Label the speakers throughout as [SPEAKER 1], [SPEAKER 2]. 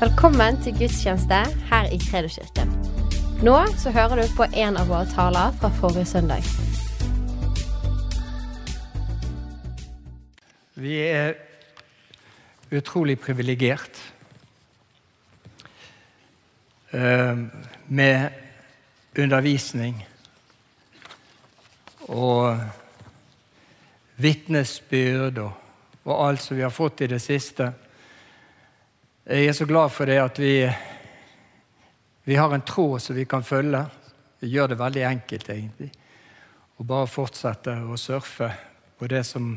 [SPEAKER 1] Velkommen til gudstjeneste her i Kredoskirken. Nå så hører du på en av våre taler fra forrige søndag.
[SPEAKER 2] Vi er utrolig privilegert eh, med undervisning og vitnesbyrd og, og alt som vi har fått i det siste. Jeg er så glad for det at vi, vi har en tråd som vi kan følge. Vi gjør det veldig enkelt, egentlig. Og bare fortsette å surfe på det som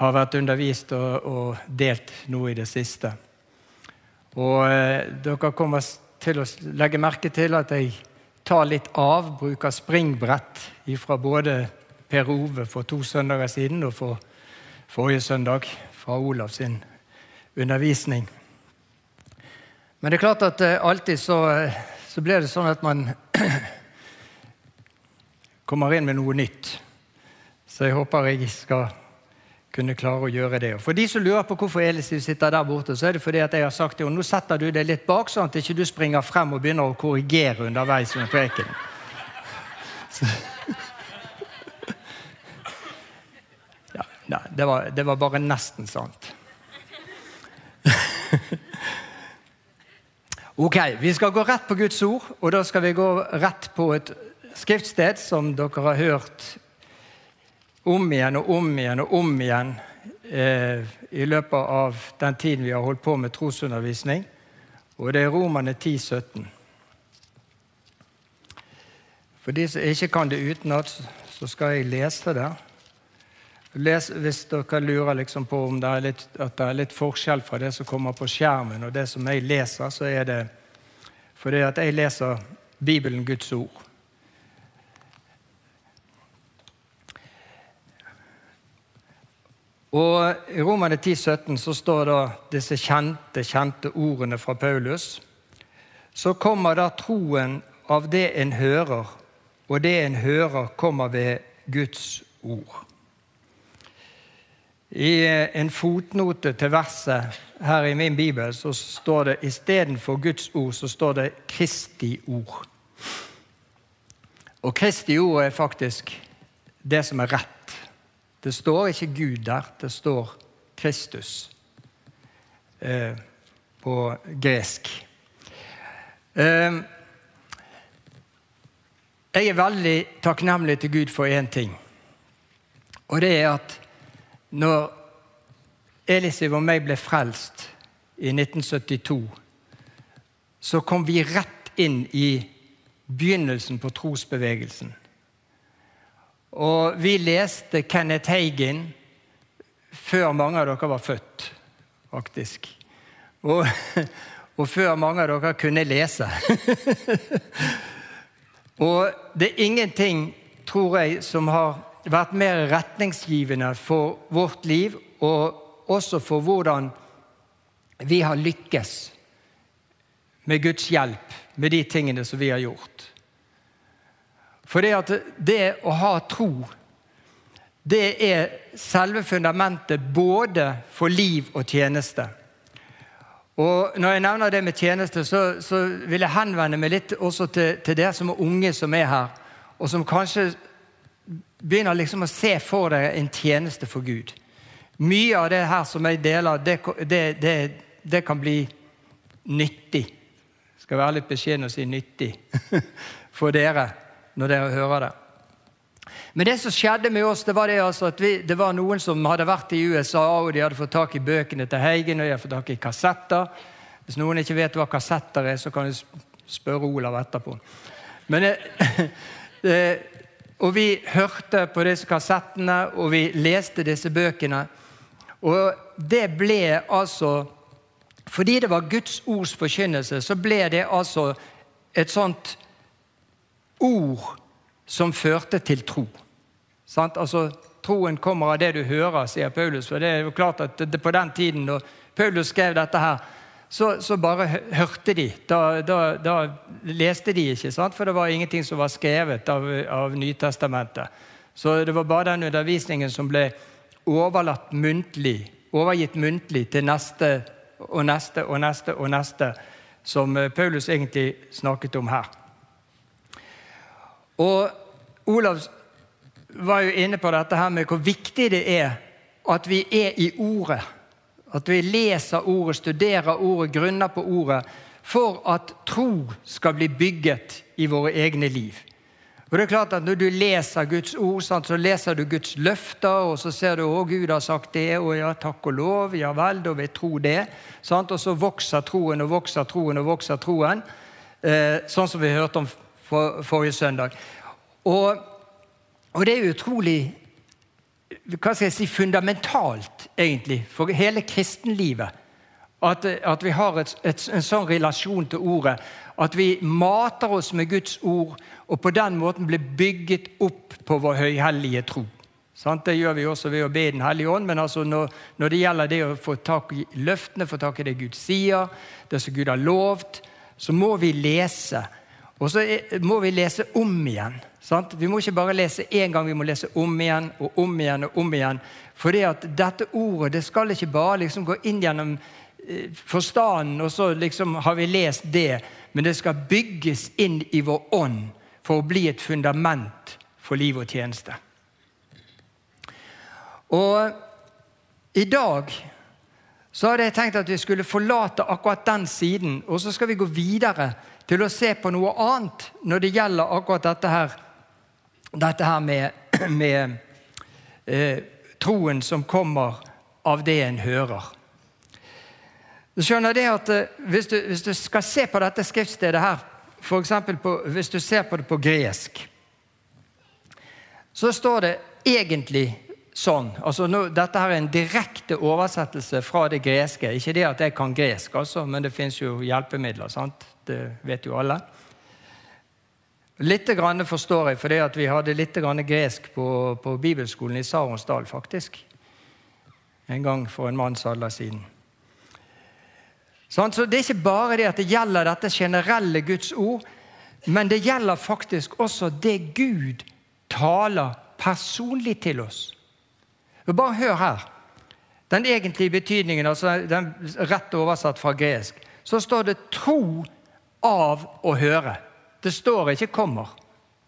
[SPEAKER 2] har vært undervist og, og delt nå i det siste. Og eh, dere kommer til å legge merke til at jeg tar litt av, bruker springbrett fra både Per Ove for to søndager siden og for forrige søndag fra Olav sin undervisning. Men det er klart at uh, alltid så, uh, så, blir det sånn at man kommer inn med noe nytt. Så jeg håper jeg skal kunne klare å gjøre det. Og for de som lurer på hvorfor Elisiv sitter der borte, så er det fordi at jeg har sagt til henne nå setter du deg litt bak, sånn at ikke du springer frem og begynner å korrigere underveis under preken. Ja, nei, det var, det var bare nesten sant. Ok, Vi skal gå rett på Guds ord, og da skal vi gå rett på et skriftsted som dere har hørt om igjen og om igjen og om igjen eh, i løpet av den tiden vi har holdt på med trosundervisning. Og det er Romane 10, 17. For de som ikke kan det utenat, så skal jeg lese det. Les, hvis dere lurer liksom på om det litt, at det er litt forskjell fra det som kommer på skjermen, og det som jeg leser, så er det fordi at jeg leser Bibelen, Guds ord. Og I Romane 10, 17 så står da disse kjente, kjente ordene fra Paulus. Så kommer da troen av det en hører, og det en hører, kommer ved Guds ord. I en fotnote til verset her i min bibel så står det istedenfor Guds ord så står det Kristi ord. Og Kristi ord er faktisk det som er rett. Det står ikke Gud der, det står Kristus eh, på gresk. Eh, jeg er veldig takknemlig til Gud for én ting. Og det er at når Elisiv og meg ble frelst i 1972, så kom vi rett inn i begynnelsen på trosbevegelsen. Og vi leste Kenneth Hagin før mange av dere var født, faktisk. Og, og før mange av dere kunne lese. og det er ingenting, tror jeg, som har vært mer retningsgivende for vårt liv, og også for hvordan vi har lykkes med Guds hjelp med de tingene som vi har gjort. For det at det å ha tro, det er selve fundamentet både for liv og tjeneste. Og Når jeg nevner det med tjeneste, så, så vil jeg henvende meg litt også til, til dere som er unge som er her, og som kanskje begynner liksom å se for deg en tjeneste for Gud. Mye av det her som jeg deler, det, det, det, det kan bli nyttig. Jeg skal være litt beskjeden og si nyttig for dere når dere hører det. Men det som skjedde med oss, det var det altså at vi, det var noen som hadde vært i USA, og de hadde fått tak i bøkene til Heigen, og de hadde fått tak i kassetter. Hvis noen ikke vet hva kassetter er, så kan du spørre Olav etterpå. Men det, det, og vi hørte på disse kassettene, og vi leste disse bøkene. Og det ble altså Fordi det var Guds ords forkynnelse, så ble det altså et sånt ord som førte til tro. Sant? Altså, Troen kommer av det du hører, sier Paulus. For det er jo klart at på den tiden da Paulus skrev dette her, så, så bare hørte de. Da, da, da, leste de ikke, sant? for det var ingenting som var skrevet av, av Nytestamentet. Så det var bare den undervisningen som ble overlatt muntlig, overgitt muntlig til neste og neste og neste og neste, som eh, Paulus egentlig snakket om her. Og Olav var jo inne på dette her med hvor viktig det er at vi er i Ordet. At vi leser Ordet, studerer Ordet, grunner på Ordet, for at tro skal bli bygget i våre egne liv. Og det er klart at Når du leser Guds ord, så leser du Guds løfter, og så ser du å Gud har sagt det, og ja, takk og lov, ja vel, da vil jeg tro det. Og så vokser troen og vokser troen og vokser troen, eh, sånn som vi hørte om forrige søndag. Og, og, det er utrolig hva skal jeg si, fundamentalt, egentlig, for hele kristenlivet. At, at vi har et, et, en sånn relasjon til ordet. At vi mater oss med Guds ord og på den måten blir bygget opp på vår høyhellige tro. Det gjør vi også ved å be Den hellige ånd, men altså når, når, det gjelder det å få tak i løftene, få tak i det Gud sier, det som Gud har lovt, så må vi lese. Og så må vi lese om igjen. Sant? Vi må ikke bare lese én gang, vi må lese om igjen og om igjen. og om igjen. For dette ordet det skal ikke bare liksom gå inn gjennom eh, forstanden, og så liksom har vi lest det. Men det skal bygges inn i vår ånd for å bli et fundament for liv og tjeneste. Og i dag så hadde jeg tenkt at vi skulle forlate akkurat den siden, og så skal vi gå videre til å se på noe annet når det gjelder akkurat dette her, dette her med, med eh, troen som kommer av det en hører. Du skjønner det at eh, hvis du, hvis du skal se på dette skriftstedet her på, Hvis du ser på det på gresk, så står det egentlig sånn altså nå, Dette her er en direkte oversettelse fra det greske. Ikke det at jeg kan gresk, altså, men det fins jo hjelpemidler. sant? Det vet jo alle. Litt grann forstår jeg, fordi vi hadde litt grann gresk på, på bibelskolen i Saronsdal, faktisk. En gang for en manns alder siden. Så Det er ikke bare det at det gjelder dette generelle Guds ord, men det gjelder faktisk også det Gud taler personlig til oss. Bare hør her. Den egentlige betydningen, altså den rett oversatt fra gresk, så står det 'tro av å høre'. Det står ikke 'kommer'.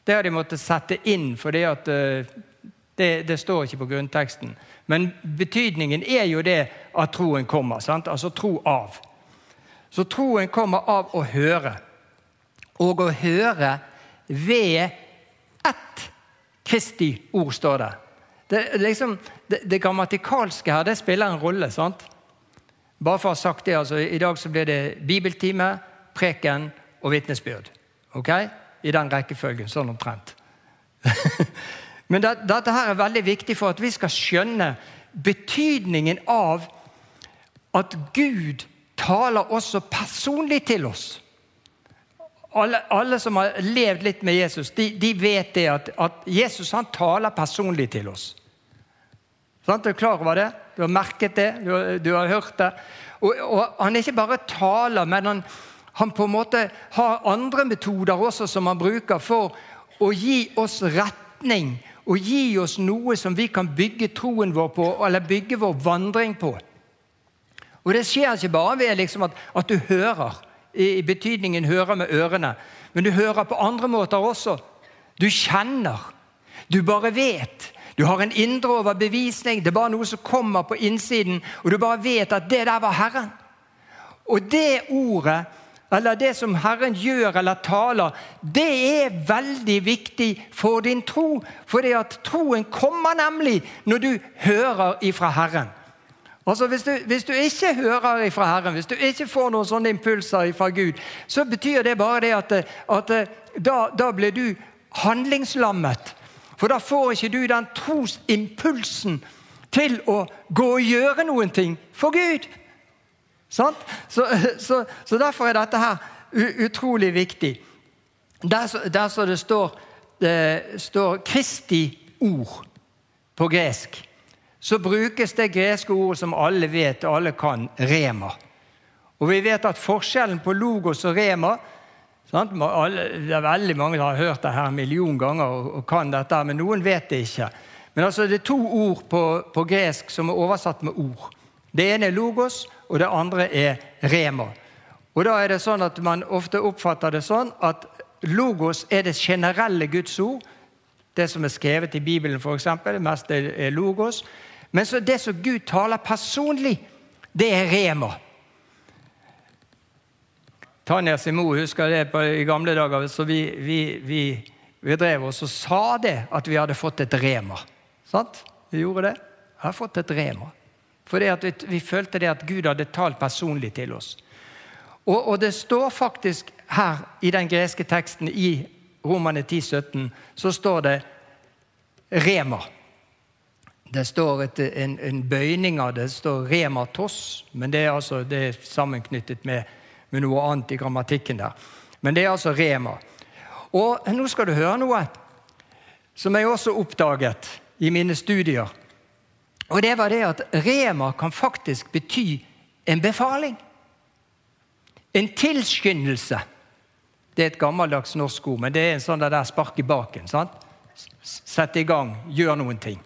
[SPEAKER 2] Det har de måttet sette inn, for eh, det, det står ikke på grunnteksten. Men betydningen er jo det at troen kommer. Sant? Altså tro av. Så troen kommer av å høre. Og å høre ved ett Kristi ord, står det. Det, liksom, det, det grammatikalske her det spiller en rolle. sant? Bare for å ha sagt det, altså, I dag så blir det bibeltime, preken og vitnesbyrd. Ok? I den rekkefølgen, sånn omtrent. Men det, dette her er veldig viktig for at vi skal skjønne betydningen av at Gud taler også personlig til oss. Alle, alle som har levd litt med Jesus, de, de vet det at, at, Jesus han taler personlig til oss. Sånn, Du er klar over det? Du har merket det? Du du har hørt det? Og, og, Han ikke bare taler, men han, han, på en måte har andre metoder også som han bruker for å gi oss retning og gi oss noe som vi kan bygge troen vår på, eller bygge vår vandring på. Og Det skjer ikke bare ved liksom at, at, du hører, i betydningen hører med ørene, men du hører på andre måter også. Du kjenner. Du bare vet. Du har en indre overbevisning. Det er bare noe som kommer på innsiden, og du bare vet at det der var Herren. Og det ordet, eller det som Herren gjør eller taler, det er veldig viktig for din tro. For det at troen kommer nemlig når du hører ifra Herren. Altså hvis du, hvis du, ikke hører ifra Herren, hvis du ikke får noen sånne impulser fra Gud, så betyr det bare det at, at da, da, blir du handlingslammet. For da får ikke du den trosimpulsen til å gå og gjøre noen ting for Gud. Så, så, så, Derfor er dette her utrolig viktig. Der, så det står, det står Kristi ord på gresk så brukes det greske ordet som alle vet og alle kan, rema. Og vi vet at forskjellen på logos og rema sant? Det er veldig mange som har hørt det her en million ganger og kan dette, men noen vet det ikke. Men altså, det er to ord på, på gresk som er oversatt med ord. Det ene er logos, og det andre er rema. Og da er det sånn at Man ofte oppfatter det sånn at logos er det generelle Guds ord. Det som er skrevet i Bibelen, f.eks. Det meste er logos. Men så det som Gud taler personlig, det er rema. Tanja Simo husker det på, i gamle dager. så Vi, vi, vi, vi drev oss og sa det, at vi hadde fått et rema. Sant? Vi gjorde det. Jeg har fått et rema. Fordi vi, vi, følte det at Gud hadde talt personlig til oss. Og, og det står faktisk her i den greske teksten i Romane 10, 17, så står det rema. Det står et, en, en, bøyning av det. Det står rema toss, men det er, altså, det er sammenknyttet med, med, noe annet i grammatikken der. Men det er altså rema. Og nå skal du høre noe som jeg også oppdaget i mine studier. Og det var det at rema kan faktisk bety en befaling. En tilskyndelse. Det er et gammeldags norsk ord, men det er en sånn der spark i baken. sant? Sett i gang, gjør noen ting.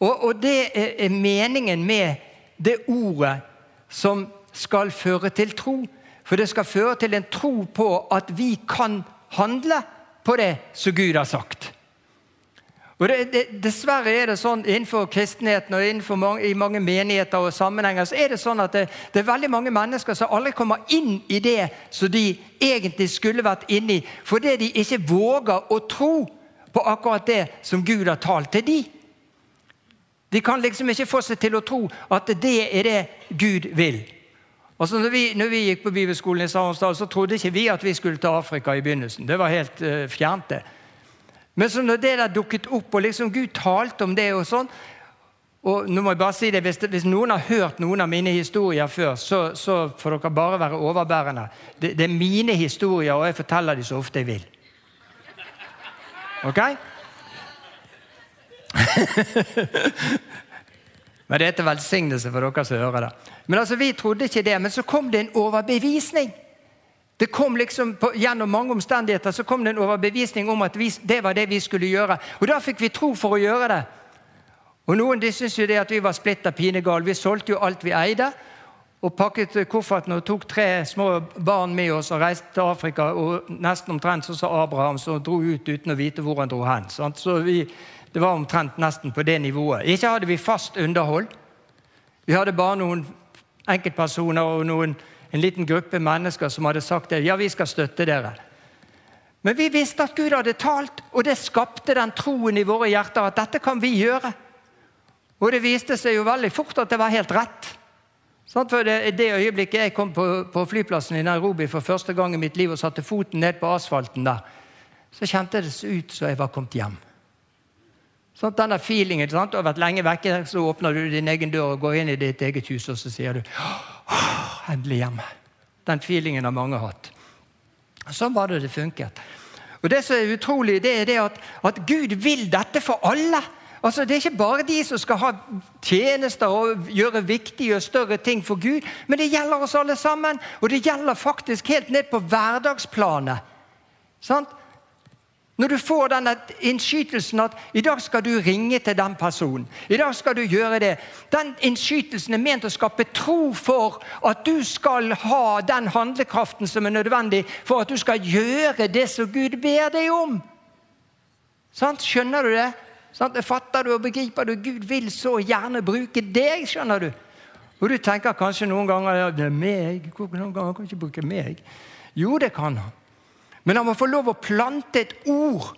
[SPEAKER 2] Og, og det er meningen med det ordet som skal føre til tro. For det skal føre til en tro på at vi kan handle på det som Gud har sagt. Og det, det, Dessverre er det sånn innenfor kristenheten og innenfor mange, i mange menigheter og sammenhenger så er det sånn at det, det, er veldig mange mennesker som aldri kommer inn i det som de egentlig skulle vært inne i, fordi de ikke våger å tro på akkurat det som Gud har talt til dem. De kan liksom ikke få seg til å tro at det er det Gud vil. Altså når vi, når vi gikk på bibelskolen i Sarensdal, så trodde ikke vi at vi skulle til Afrika i begynnelsen. Det var helt uh, fjernt, det. Men så når det der dukket opp, og liksom Gud talte om det og sånn og nå må jeg bare si det, Hvis, hvis noen har hørt noen av mine historier før, så, så får dere bare være overbærende. Det, det, er mine historier, og jeg forteller dem så ofte jeg vil. Ok? men det er til velsignelse for dere som hører det. Men altså, Vi trodde ikke det, men så kom det en overbevisning. Det kom liksom, på, Gjennom mange omstendigheter så kom det en overbevisning om at vi, det var det vi skulle gjøre. Og Da fikk vi tro for å gjøre det. Og Noen de syntes jo det at vi var splitter pinegale. Vi solgte jo alt vi eide. Og pakket kofferten og tok tre små barn med oss og reiste til Afrika. og Nesten omtrent sånn som Abraham, som dro ut uten å vite hvor han dro hen. Sant? Så vi, Det var omtrent nesten på det nivået. Ikke hadde vi fast underhold. Vi hadde bare noen enkeltpersoner og noen en liten gruppe mennesker som hadde sagt det, ja, vi skal støtte dere. Men vi visste at Gud hadde talt, og det skapte den troen i våre hjerter at dette kan vi gjøre. Og det viste seg jo veldig fort at det var helt rett. For det, det øyeblikket jeg kom på, på, flyplassen i Nairobi for første gang i mitt liv og satte foten ned på asfalten der, så kjentes det ut som jeg var kommet hjem. Sånn, denne feelingen, sant? Du har vært lenge vekke, så åpner du din egen dør og går inn i ditt eget hus, og så sier du endelig hjemme. Den feelingen har mange hatt. Sånn var det det funket. Og Det som er utrolig, det er det at, at Gud vil dette for alle. Altså, Det er ikke bare de som skal ha tjenester og gjøre viktige og større ting for Gud, men det gjelder oss alle sammen. Og det gjelder faktisk helt ned på hverdagsplanet. Sant? Når du får denne innskytelsen at i dag skal du ringe til den personen. i dag skal du gjøre det. Den innskytelsen er ment å skape tro for at du skal ha den handlekraften som er nødvendig for at du skal gjøre det som Gud ber deg om. Sånn, skjønner du det? Sånn, fatter du og begriper du. Gud vil så gjerne bruke deg. skjønner du. Og du tenker kanskje noen ganger ja, det er meg. Noen ganger kan ikke bruke meg. Jo, det kan han. Men han må få lov å plante et ord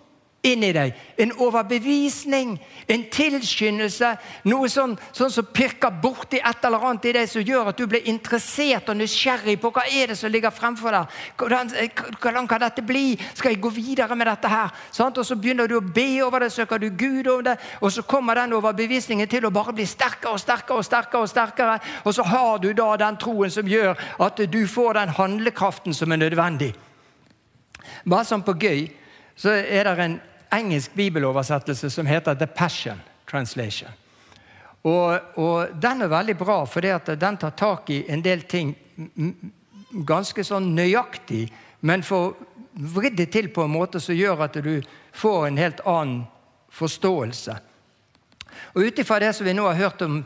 [SPEAKER 2] inn i deg. En overbevisning, en tilskyndelse. Noe sånn, sånn som pirker borti et eller annet i deg som gjør at du blir interessert og nysgjerrig på hva er det som ligger fremfor deg. Hvordan, hvordan kan dette bli? Skal jeg gå videre med dette her? Sånn? Og Så begynner du å be over det, søker du Gud om det, og så kommer den overbevisningen til å bare bli sterkere og sterkere. Og sterkere og sterkere. Og så har du da den troen som gjør at du får den handlekraften som er nødvendig. Bare sånn på gøy så er det en engelsk bibeloversettelse som heter The Passion Translation. Og, og Den er veldig bra, for den tar tak i en del ting ganske sånn nøyaktig, men får vridd det til på en måte som gjør at du får en helt annen forståelse. Og Ut ifra det som vi nå har hørt om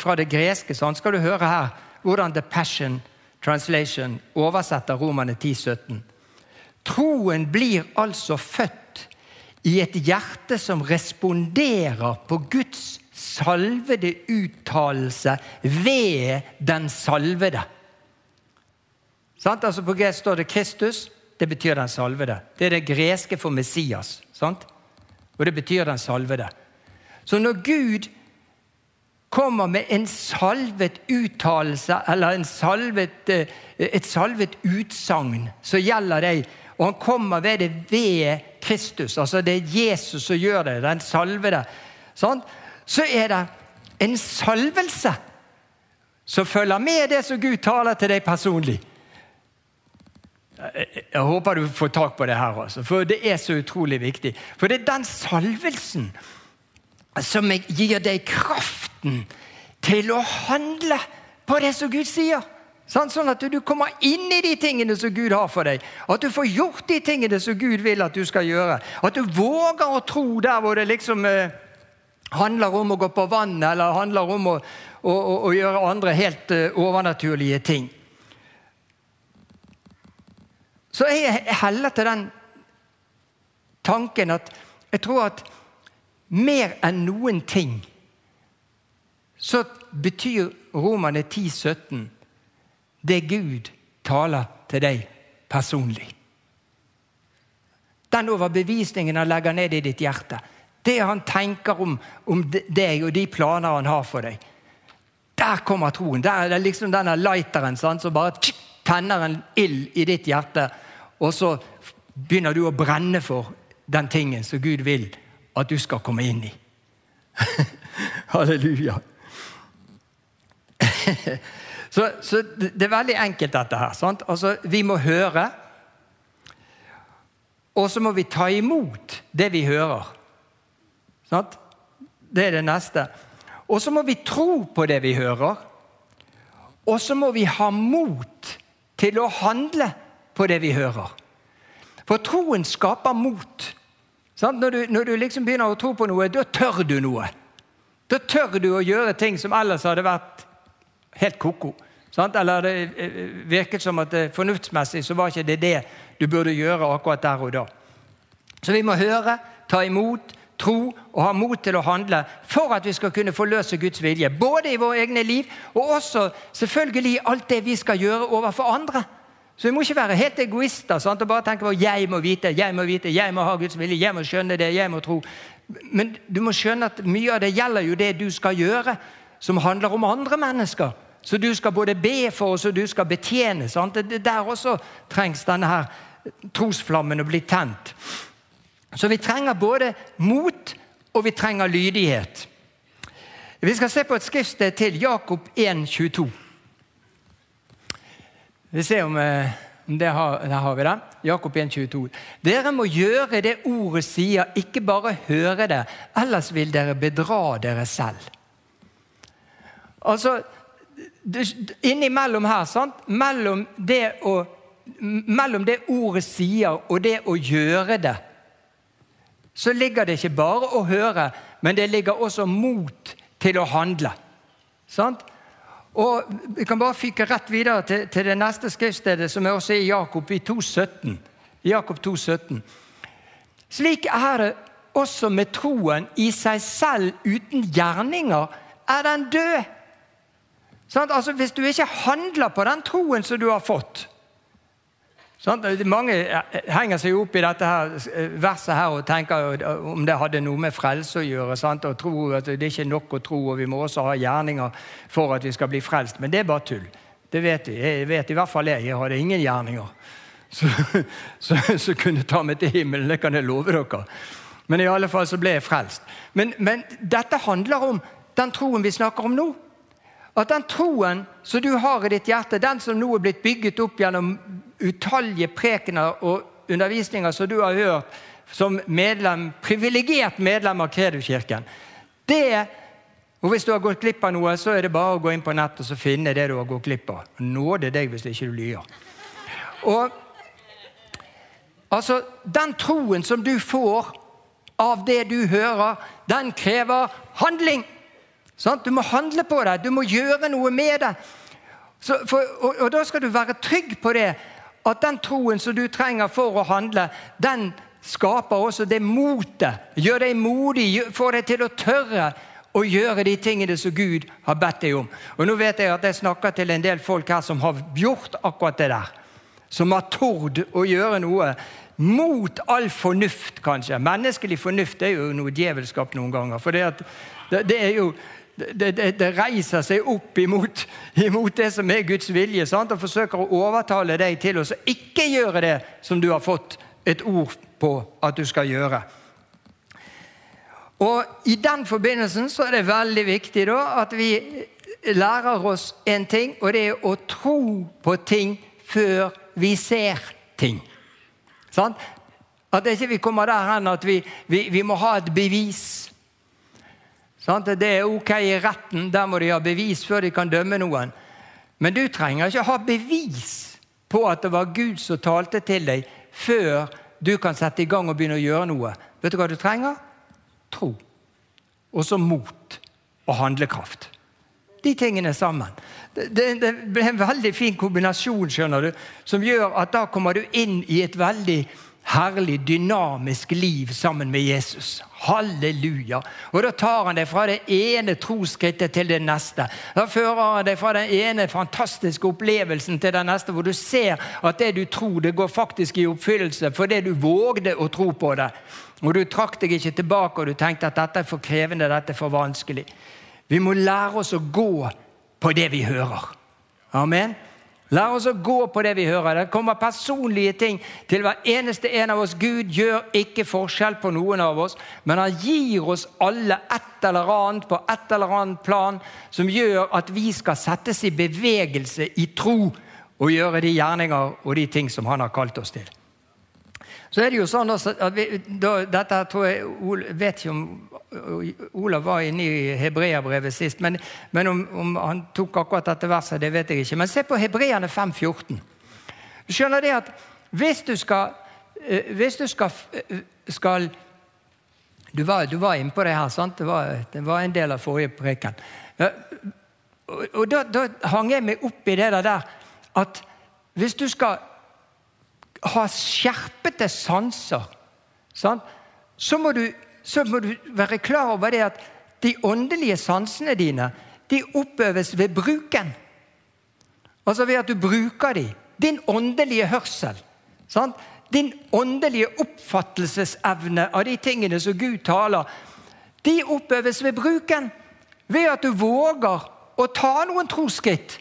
[SPEAKER 2] fra det greske. Sånn skal du høre her hvordan The Passion Translation oversetter Romane 10, 17. Troen blir altså født i et hjerte som responderer på Guds salvede uttalelse ved den salvede. Sant? Altså På gresk står det Kristus. Det betyr den salvede. Det er det greske for Messias. Sant? Og det betyr den salvede. Så når Gud kommer med en salvet uttalelse eller salvet, eh, et salvet utsagn så gjelder deg, og han kommer ved det ved Kristus, altså det er Jesus som gjør det, den salvede, sånn, så er det en salvelse som følger med det som Gud taler til deg personlig. Jeg håper du får tak på det her, også, for det er så utrolig viktig. For det er den salvelsen som gir deg kraften til å handle på det som Gud sier. Sånn, at du kommer inn i de tingene som Gud har for deg. At du får gjort de tingene som Gud vil at du skal gjøre. At du våger å tro der hvor det liksom eh, handler om å gå på vann, eller handler om å, å, å, gjøre andre helt eh, overnaturlige ting. Så jeg heller til den tanken at jeg tror at mer enn noen ting så betyr Romane 10, 17 det Gud taler til deg personlig. Den overbevisningen han legger ned i ditt hjerte. Det han tenker om, om deg og de planer han har for deg. Der kommer troen. Der er det liksom denne lighteren sant, som bare tenner en ild i ditt hjerte. Og så begynner du å brenne for den tingen som Gud vil at du skal komme inn i. Halleluja. så, så, det er veldig enkelt, dette her. Sant? Altså, vi må høre. Og så må vi ta imot det vi hører. Sant? Det er det neste. Og så må vi tro på det vi hører. Og så må vi ha mot til å handle på det vi hører. For troen skaper mot. Når du, når du, liksom begynner å tro på noe, da tør du noe. Da tør du å gjøre ting som ellers hadde vært helt ko-ko. Eller det eh, virket som at eh, fornuftsmessig så var ikke det det du burde gjøre akkurat der og da. Så vi må høre, ta imot, tro og ha mot til å handle for at vi skal kunne forløse Guds vilje. Både i våre egne liv og også selvfølgelig i alt det vi skal gjøre overfor andre. Så vi må ikke være helt egoister sant? og bare tenke på jeg må vite, jeg må vite, jeg må ha Guds vilje, jeg må skjønne det, jeg må tro. Men du må skjønne at mye av det gjelder jo det du skal gjøre, som handler om andre mennesker. Så du skal både be for, og så du skal betjene. Sant? Der også trengs denne her trosflammen å bli tent. Så vi trenger både mot, og vi trenger lydighet. Vi skal se på et skriftsted til, Jakob 1, 22. Vi ser om, eh, om det har, der har vi det. Jakob 1, 22. Dere må gjøre det ordet sier, ikke bare høre det. Ellers vil dere bedra dere selv. Altså, Innimellom her, sant? Mellom det, å, mellom det ordet sier, og det å gjøre det, så ligger det ikke bare å høre, men det ligger også mot til å handle. Sant? Og Vi kan bare fyke rett videre til, til det neste skriftstedet, som er også i Jakob i 2,17. Jakob 2, 17. Slik er det også med troen i seg selv uten gjerninger, er den død. Sånn, altså, hvis du ikke handler på den troen som du har fått sånn, Mange henger seg opp i dette her, eh, verset her og tenker om det hadde noe med frelse å gjøre. Sant? og tror at Det er ikke nok å tro, og vi må også ha gjerninger for at vi skal bli frelst. Men det er bare tull. Det vet vi. Jeg vet i hvert fall jeg. Jeg hadde ingen gjerninger som kunne ta meg til himmelen. Det kan jeg love dere. Men i alle fall så ble jeg frelst. Men, men dette handler om den troen vi snakker om nå. At den troen som du har i ditt hjerte, den som nå er blitt bygget opp gjennom utallige prekener og undervisninger som du har hørt som medlem, privilegert medlem av Kredoskirken det, og Hvis du har gått glipp av noe, så er det bare å gå inn på nettet og finne det du har gått glipp av. Nåde deg hvis ikke du lyver. Og altså, Den troen som du får av det du hører, den krever handling. Sant? Du må handle på det, du må gjøre noe med det. For, og, og, da skal du være trygg på det, at den troen som du trenger for å handle, den skaper også det motet. Gjør deg modig, får deg til å tørre å gjøre de tingene som Gud har bedt deg om. Og Nå vet jeg at jeg snakker til en del folk her som har gjort akkurat det der. Som har tord å gjøre noe mot all fornuft, kanskje. Menneskelig fornuft er jo noe djevelskap noen ganger. For det, det, det er jo det, det, det, reiser seg opp imot, imot, det som er Guds vilje, sant? og forsøker å overtale deg til å ikke gjøre det som du har fått et ord på at du skal gjøre. Og I den forbindelsen så er det veldig viktig da, at vi lærer oss en ting, og det er å tro på ting før vi ser ting. Sant? At ikke vi kommer der hen at vi, vi, vi må ha et bevis. Det er ok i retten, der må de ha bevis før de kan dømme noen. Men du trenger ikke ha bevis på at det var Gud som talte til deg, før du kan sette i gang og begynne å gjøre noe. Vet du hva du trenger? tro. Og så mot og handlekraft. De tingene sammen. Det, det, det blir en veldig fin kombinasjon skjønner du, som gjør at da kommer du inn i et veldig herlig, dynamisk liv sammen med Jesus. Halleluja. Og Da tar han deg fra det ene trosskrittet til det neste. Da fører han deg fra den ene fantastiske opplevelsen til den neste, hvor du ser at det du tror, det går faktisk i oppfyllelse for det du vågde å tro på det. Og du trakk deg ikke tilbake og du tenkte at dette er for krevende, dette er for vanskelig. Vi må lære oss å gå på det vi hører. Amen. La oss gå på det vi hører. Det kommer personlige ting til hver eneste en av oss. Gud gjør ikke forskjell på noen av oss, men han gir oss alle et eller annet på et eller annet plan som gjør at vi skal settes i bevegelse i tro og gjøre de gjerninger og de ting som han har kalt oss til. Så er det jo sånn at vi, da, Dette tror jeg Jeg vet ikke om Olav var inne i hebreabrevet sist, men, men om, om, han tok akkurat dette verset, det vet jeg ikke. Men se på hebreerne 5,14. Du skjønner det at hvis du skal, eh, hvis du skal, eh, skal du, var, var inne på det her, sant? Det var, det var en del av forrige preken. Og, og da, da hang jeg meg opp i det der at hvis du skal ha skjerpete sanser, sånn, Så, må du, så må du være klar over det at de åndelige sansene dine de oppøves ved bruken. Altså ved at du bruker dem. Din åndelige hørsel. Sant? Din åndelige oppfattelsesevne av de tingene som Gud taler, de oppøves ved bruken. Ved at du våger å ta noen trosskritt.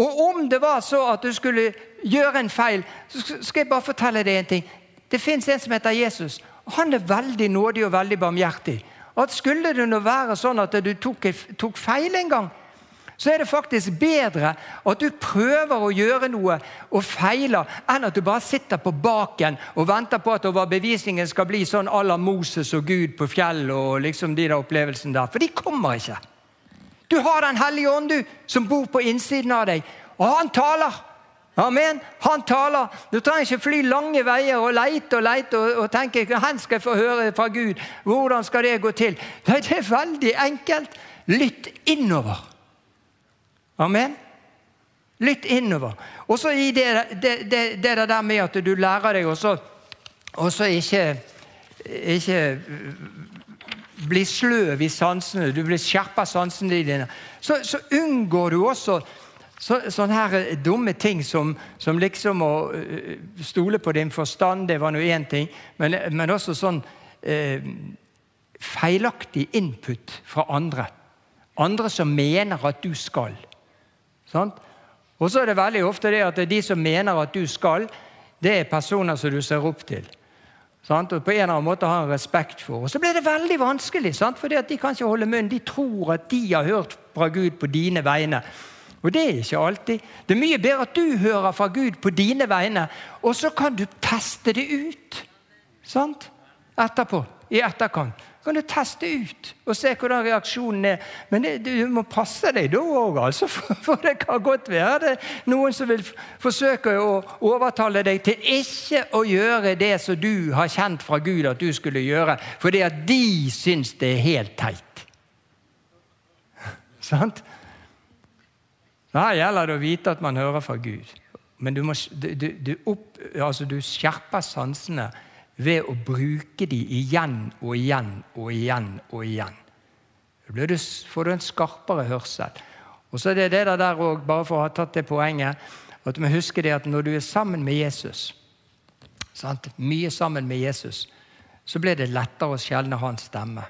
[SPEAKER 2] Og om det var så at du skulle gjøre en feil, så skal jeg bare fortelle deg en ting. Det fins en som heter Jesus. Han er veldig nådig og veldig barmhjertig. At Skulle det nå være sånn at du tok, tok feil en gang, så er det faktisk bedre at du prøver å gjøre noe og feiler, enn at du bare sitter på baken og venter på at overbevisningen skal bli sånn à la Moses og Gud på fjellet og liksom de opplevelsene der. For de kommer ikke. Du har Den hellige ånd, du, som bor på innsiden av deg, og han taler. Amen. Han taler. Du trenger ikke fly lange veier og leite og leite og, og tenke hvor skal jeg få høre fra Gud. Hvordan skal det gå til? Det er veldig enkelt. Lytt innover. Amen. Lytt innover. Og så i det, det, det, det, der med at du lærer deg og så ikke, ikke bli sløv i sansene, du blir skjerpa sansene dine, så, så unngår du også så, sånne her eh, dumme ting som, som liksom å uh, stole på din forstand, det var nå én ting. Men, men, også sånn eh, feilaktig input fra andre. Andre som mener at du skal. Sant? Og så er det veldig ofte det at de som mener at du skal, det er personer som du ser opp til. Sant? Og på en eller annen måte har en respekt for. Og Så blir det veldig vanskelig, fordi de kan ikke holde munn. De tror at de har hørt fra Gud på dine vegne. Og det er ikke alltid. Det er mye bedre at du hører fra Gud på dine vegne, og så kan du teste det ut. Sant? Etterpå. I etterkant. Kan du teste ut og se hvordan reaksjonen er. Men det, du må passe deg da òg, altså, for det kan godt være det noen som vil forsøke å overtale deg til ikke å gjøre det som du har kjent fra Gud at du skulle gjøre, fordi at de syns det er helt teit. Sant? Her gjelder det å vite at man hører fra Gud. Men du, må, du, du, opp, altså du skjerper sansene ved å bruke dem igjen og igjen og igjen og igjen. Da får du en skarpere hørsel. Og så er det det der òg, bare for å ha tatt det poenget, at vi husker det at når du er sammen med Jesus, sant? mye sammen med Jesus, så blir det lettere å skjelne hans stemme.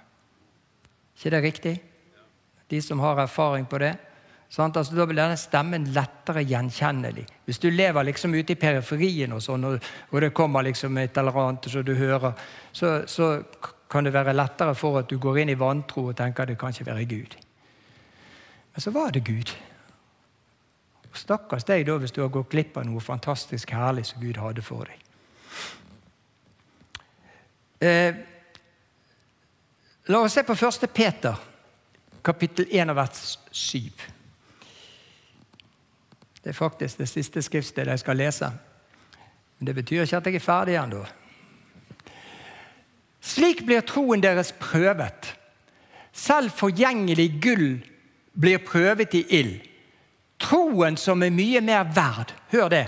[SPEAKER 2] ikke det riktig? De som har erfaring på det. Altså, da blir denne stemmen lettere gjenkjennelig. Hvis du lever liksom ute i periferien, og sånn, og, og det kommer liksom et eller annet som du hører, så, så, kan det være lettere for at du går inn i vantro og tenker at det kan ikke være Gud. Men så var det Gud. Stakkars deg da hvis du har gått glipp av noe fantastisk herlig som Gud hadde for deg. Eh, la oss se på 1. Peter, kapittel 1 vers 7. Det er faktisk det siste skriftstedet jeg skal lese. Men Det betyr ikke at jeg er ferdig ennå. Slik blir troen deres prøvet. Selv forgjengelig gull blir prøvet i ild. Troen som er mye mer verd. Hør det.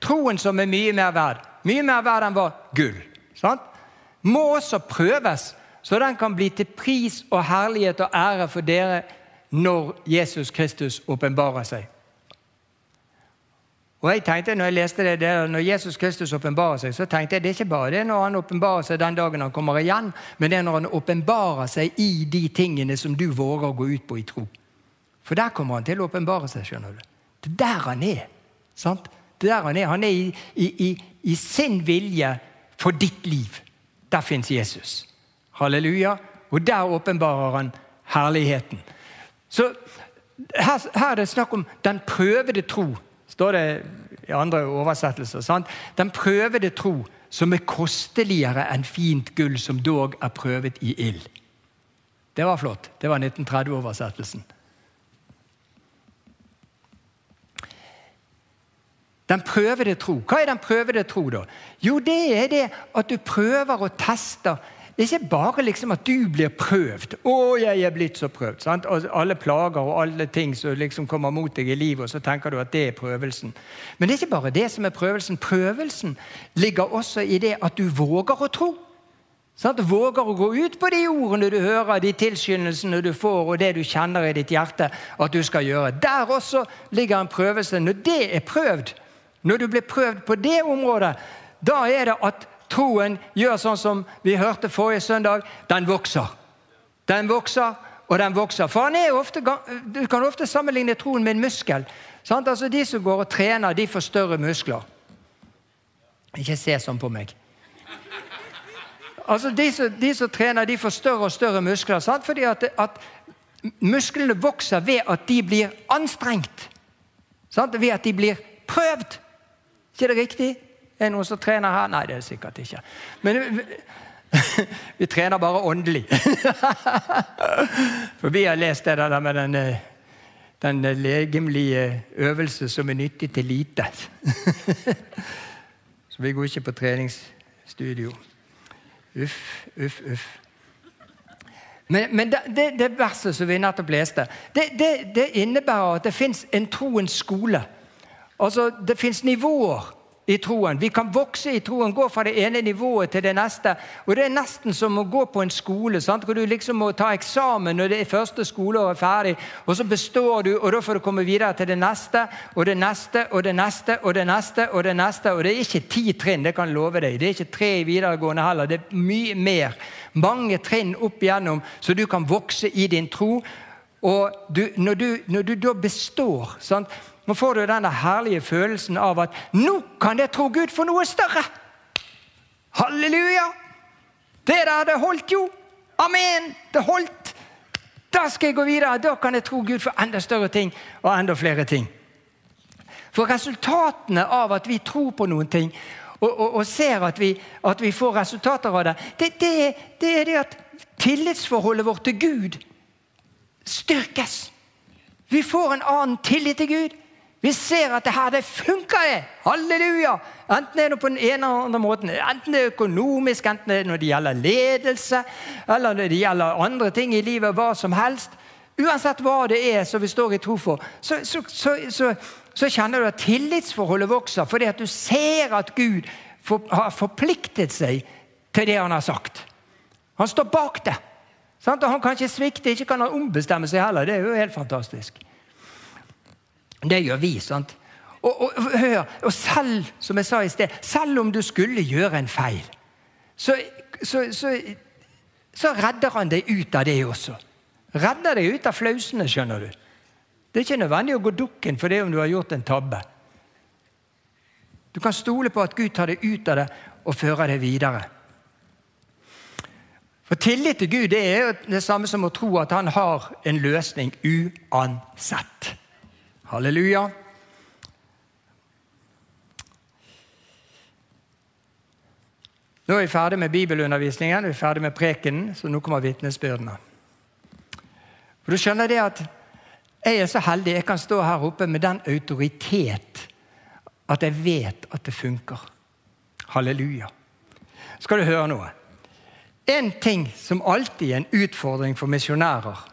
[SPEAKER 2] Troen som er mye mer verd. Mye mer verd enn var gull. Sant? Må også prøves, så den kan bli til pris og herlighet og ære for dere når Jesus Kristus åpenbarer seg. Og jeg tenkte når jeg leste det, der, når Jesus Kristus åpenbarer seg, så tenkte jeg det er ikke bare det når han åpenbarer seg den dagen han kommer igjen, men det er når han åpenbarer seg i de tingene som du våger å gå ut på i tro. For der kommer han til å åpenbare seg. skjønner du. Det er der han er. sant? Det er der Han er Han er i, i, i, i sin vilje for ditt liv. Der fins Jesus. Halleluja. Og der åpenbarer han herligheten. Så her, her er det snakk om den prøvede tro står det i andre oversettelser. Sant? Den prøvede tro som er kosteligere enn fint gull som dog er prøvet i ild. Det var flott. Det var 1930-oversettelsen. Den prøvede tro. Hva er den prøvede tro, da? Jo, det er det at du prøver og tester det er ikke bare liksom at du blir prøvd. 'Å, jeg er blitt så prøvd.' Sant? Og alle plager og alle ting som liksom kommer mot deg i livet, og så tenker du at det er prøvelsen. Men det er ikke bare det som er prøvelsen. Prøvelsen ligger også i det at du våger å tro. Sant? Våger å gå ut på de ordene du hører, de tilskyndelsene du får, og det du kjenner i ditt hjerte at du skal gjøre. Der også ligger en prøvelse. Når det er prøvd, når du blir prøvd på det området, da er det at troen gjør sånn som vi hørte forrige søndag. Den vokser. Den vokser, og den vokser. For ofte, Du kan ofte sammenligne troen med en muskel. Sant? Altså De som går og trener, de får større muskler. Ikke se sånn på meg. Altså De som, de som trener, de får større og større muskler. Sant? Fordi at, at musklene vokser ved at de blir anstrengt. Sant? Ved at de blir prøvd. ikke det riktig? Er det noen som trener her? Nei, det er det sikkert ikke. Men vi, vi trener bare åndelig. For vi har lest det der med den, den legemlige øvelse som er nyttig til lite. Så vi går ikke på treningsstudio. Uff, uff, uff. Men, men det, det, verset som vi nettopp leste, det, det, det innebærer at det fins en troens skole. Altså, Det fins nivåer i troen. Vi kan vokse i troen, gå fra det ene nivået til det neste. Og Det er nesten som å gå på en skole. Sant? hvor Du liksom må ta eksamen når det er første skoleåret ferdig. og Så består du, og da får du komme videre til det neste og det neste og det neste. Og det neste og det neste. Og det er ikke ti trinn, det kan jeg love deg. Det er ikke tre i videregående heller. Det er mye mer. Mange trinn opp igjennom, så du kan vokse i din tro. Og du, når, du, når, du, da består sant? Nå får du denne herlige følelsen av at 'nå kan jeg tro Gud for noe større'. Halleluja! Det der, det holdt jo. Amen! Det holdt. Da skal jeg gå videre. Da kan jeg tro Gud for enda større ting og enda flere ting. For resultatene av at vi tror på noen ting og, og, og ser at vi, at vi, får resultater av det, det, det, det er det at tillitsforholdet vårt til Gud styrkes. Vi får en annen tillit til Gud. Vi ser at det her, det funker! det. Halleluja! Enten det er på den ene eller andre måten. Enten det er økonomisk, enten det er når det gjelder ledelse, eller når det gjelder andre ting i livet. hva som helst. Uansett hva det er som vi står i tro for, så, så, så, så kjenner du at tillitsforholdet vokser fordi at du ser at Gud for, har forpliktet seg til det han har sagt. Han står bak det. Sant? Og han kan ikke svikte, ikke kan han ombestemme seg heller. Det er jo helt fantastisk. Det gjør vi. sant? Og, og, hør, og selv, som jeg sa i sted, selv om du skulle gjøre en feil, så, så, så, så redder han deg ut av det også. Redder deg ut av flausene, skjønner du. Det er ikke nødvendig å gå dukken for det om du har gjort en tabbe. Du kan stole på at Gud tar deg ut av det og fører deg videre. For Tillit til Gud det er jo det samme som å tro at han har en løsning uansett. Halleluja. Nå er vi ferdig med bibelundervisningen, vi er ferdig med prekenen, så nå kommer vitnesbyrdene. For Du skjønner det at jeg er så heldig jeg kan stå her oppe med den autoritet at jeg vet at det funker. Halleluja. Skal du høre noe? En ting som alltid er en utfordring for misjonærer,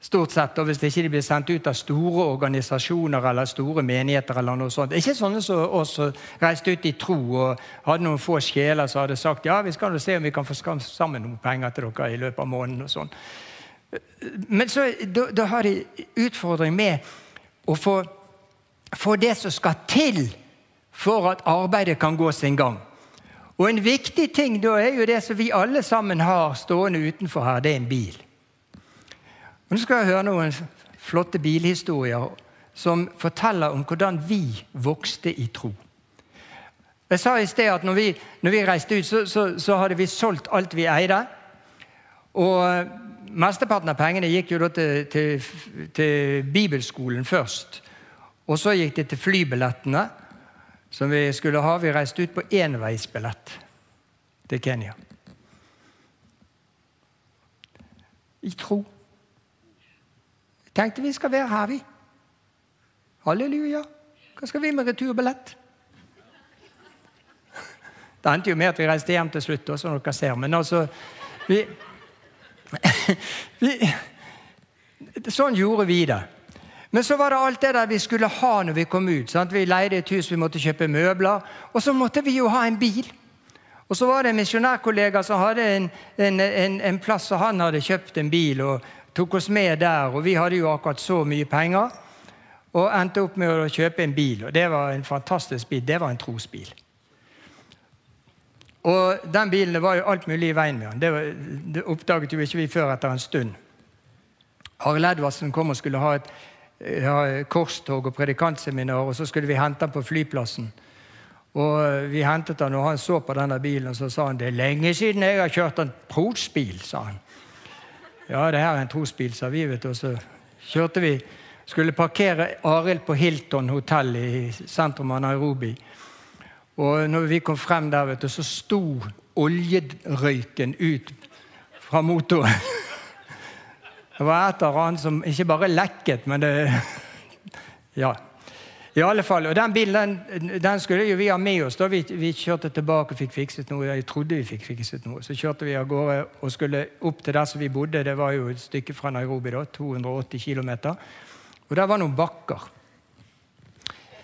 [SPEAKER 2] Stort sett, og Hvis de ikke blir sendt ut av store organisasjoner eller store menigheter. eller noe sånt. Ikke sånne som oss som reiste ut i tro og hadde noen få sjeler som hadde sagt ja, vi skal se om vi kan få sammen noen penger til dere i løpet av måneden. og sånn. Men så, da, da, har de utfordring med å få, få det som skal til for at arbeidet kan gå sin gang. Og En viktig ting da er jo det som vi alle sammen har stående utenfor her, det er en bil. Og Nå skal jeg høre noen flotte bilhistorier som forteller om hvordan vi vokste i tro. Jeg sa i sted at når vi, når vi reiste ut, så, så, så, hadde vi solgt alt vi eide. Og Mesteparten av pengene gikk jo til, til, til, bibelskolen først. Og så gikk det til flybillettene som vi skulle ha. Vi reiste ut på enveisbillett til Kenya. I tro tenkte vi skal være her, vi. Halleluja. Hva skal vi med returbillett? Det endte jo med at vi reiste hjem til slutt, som dere ser. Men altså vi, vi, Sånn gjorde vi det. Men så var det alt det der vi skulle ha når vi kom ut. Sant? Vi leide et hus, vi måtte kjøpe møbler. Og så måtte vi jo ha en bil. Og så var det en misjonærkollega som hadde en, en, en, en plass, og han hadde kjøpt en bil. og tok oss med der, og vi hadde jo akkurat så mye penger. Og endte opp med å kjøpe en bil. Og det var en fantastisk bil. Det var en trosbil. Og den bilen det var jo alt mulig i veien med den. Det, var, det oppdaget jo ikke vi før etter en stund. Arild Edvardsen kom og skulle ha et ha korstog og predikantseminar, og så skulle vi hente han på flyplassen. Og Vi hentet han, og han så på denne bilen og så sa han, det er lenge siden jeg har kjørt en prosbil. sa han. Ja, det her er en trosbil, sa vi. vet du. Og så kjørte vi Skulle parkere Arild på Hilton hotell i sentrum av Nairobi. Og når vi kom frem der, vet du, så sto oljerøyken ut fra motoren. Det var et eller annet som ikke bare lekket, men det Ja. I alle fall, og Den bilen den, skulle jo vi ha med oss. da Vi, vi kjørte tilbake og fikk fikset noe. Jeg trodde vi fikk fikset noe. Så kjørte vi av gårde og skulle opp til der som vi bodde. Det var jo et stykke fra Nairobi. da, 280 km. Og der var noen bakker.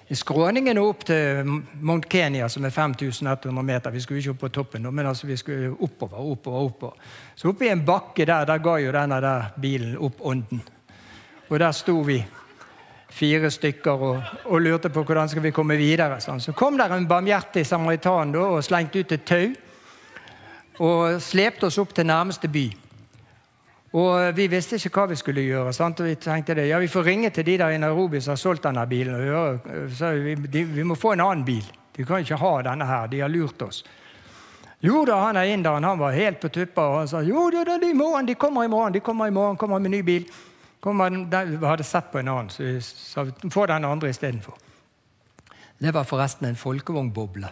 [SPEAKER 2] I skråningen opp til Mount Kenya, som er 5100 meter. Vi skulle ikke opp på toppen, men altså vi skulle oppover. oppover, oppover. Så oppi en bakke der der ga jo denne der bilen opp ånden. Og der sto vi fire stykker og, og, lurte på hvordan skal vi komme videre. Sånn. Så kom der en barmhjertig samaritan da, og slengte ut et tau og slepte oss opp til nærmeste by. Og Vi visste ikke hva vi skulle gjøre. Sant? og Vi tenkte det, ja, vi får ringe til de der i Nairobi som har solgt denne bilen. og høre, så vi, de, vi må få en annen bil. De kan ikke ha denne her. De har lurt oss. Jo da, han er inderen. Han var helt på tuppa. Og han sa jo da, de, de kommer i morgen. De kommer i morgen, kommer med ny bil kom hadde sett på en annen, så vi sa få den andre istedenfor. Det var forresten en folkevognboble.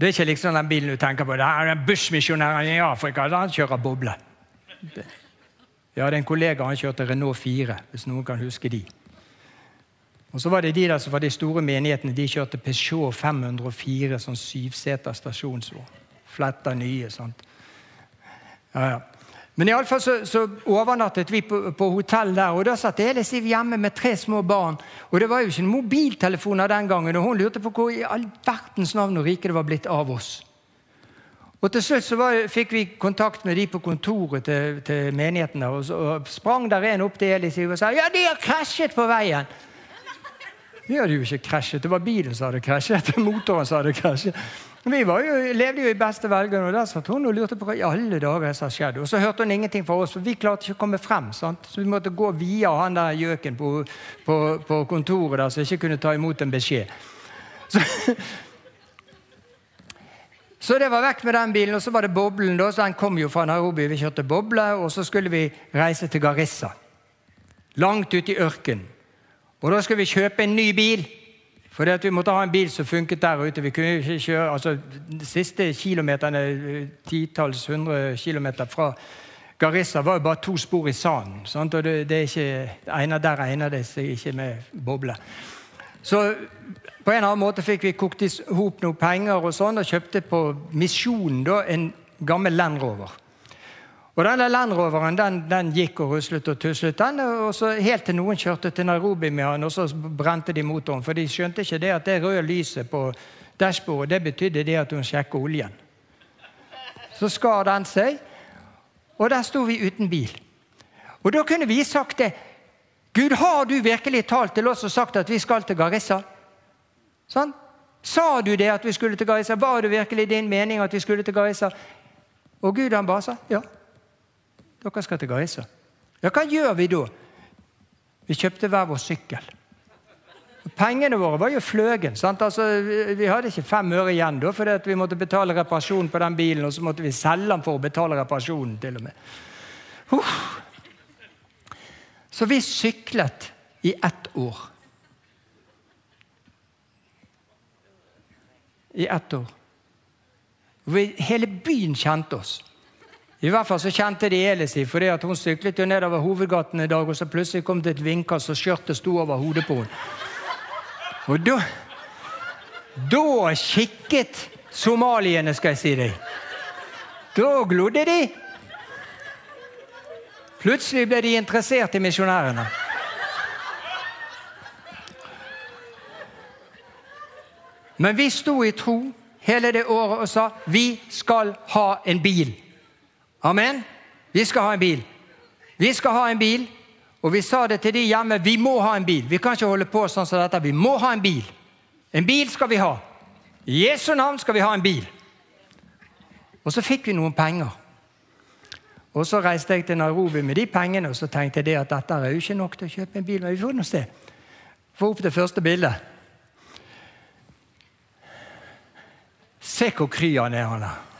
[SPEAKER 2] Det er ikke liksom den bilen du tenker på. Det er en bussmisjonæren i Afrika. Han kjører boble. Jeg hadde en kollega han kjørte Renault 4, hvis noen kan huske de. Og så var det de der som var de store menighetene. De kjørte Peugeot 504, sånn syvseter stasjonsvogn. Fletta nye. sant? Ja, ja. Men iallfall så, så overnattet vi på, på hotell der, og da satt Elis hjemme med tre små barn. Og det var jo ikke mobiltelefoner den gangen, og hun lurte på hvor i all verdens navn og rike det var blitt av oss. Og Til slutt så var, fikk vi kontakt med de på kontoret til, til menigheten. og, så, og sprang der en opp til Elis og sa ja, de har krasjet på veien. De hadde jo ikke krasjet, det var bilen som hadde krasjet. motoren som hadde krasjet. Vi jo, levde jo i beste velgående, og der satt hun og lurte på hva i alle dager som hadde skjedd. Og så hørte hun ingenting fra oss, for vi klarte ikke å komme frem. Sant? Så vi måtte gå via han der gjøken på, på, på kontoret der, som ikke kunne ta imot en beskjed. Så, så, det var vekk med den bilen. Og så var det boblen. da, så Den kom jo fra Nairobi. Vi kjørte boble, og så skulle vi reise til Garissa. Langt ute i ørkenen. Og da skulle vi kjøpe en ny bil. For vi måtte ha en bil som funket der ute. Vi kunne ikke kjøre, altså De siste kilometerne, titalls hundre kilometer fra Garissa, var jo bare to spor i sanden. Sant? Og det, det, er ikke, ene der egner det seg ikke med boble. Så på en eller annen måte fikk vi kokt i hop noen penger og sånn, og kjøpte på Misjonen en gammel Land Rover. Og denne Land Roveren den, den, gikk og ruslet og tuslet, den, og så helt til noen kjørte til Nairobi med han, og så brente de motoren. For de skjønte ikke det at det røde lyset på dashbordet det betydde det at hun sjekker oljen. Så skar den seg, og der sto vi uten bil. Og da kunne vi sagt det. Gud, har du virkelig talt til oss og sagt at vi skal til Garissa? Sånn? Sa du det at vi skulle til Garissa? Var det virkelig din mening at vi skulle til Garissa? Og Gud han bare sa ja. Dere skal til Gaisa. Ja, hva gjør vi da? Vi kjøpte hver vår sykkel. Pengene våre var jo fløgen. Altså, vi hadde ikke fem øre igjen da, fordi vi måtte betale reparasjon på den bilen, og så måtte vi selge den for å betale reparasjonen. til og med. Uh. Så vi syklet i ett år. I ett år. Hele byen kjente oss. I hvert fall så kjente de Elisi, fordi at hun syklet jo nedover hovedgaten en dag, og så plutselig kom det et vindkast, og skjørtet sto over hodet på henne. Og da Da kikket somaliene, skal jeg si deg. Da glodde de. Plutselig ble de interessert i misjonærene. Men vi sto i tro hele det året og sa vi skal ha en bil. Amen. Vi skal ha en bil. Vi skal ha en bil, og vi sa det til de hjemme. Vi må ha en bil. Vi kan ikke holde på sånn som dette. Vi må ha en bil. En bil skal vi ha. I Jesu navn skal vi ha en bil. Og så fikk vi noen penger. Og så reiste jeg til Nairobi med de pengene og så tenkte jeg at dette er jo ikke nok til å kjøpe en bil. Men vi får nå se. Få opp det første bildet. Se hvor kry han er, han der.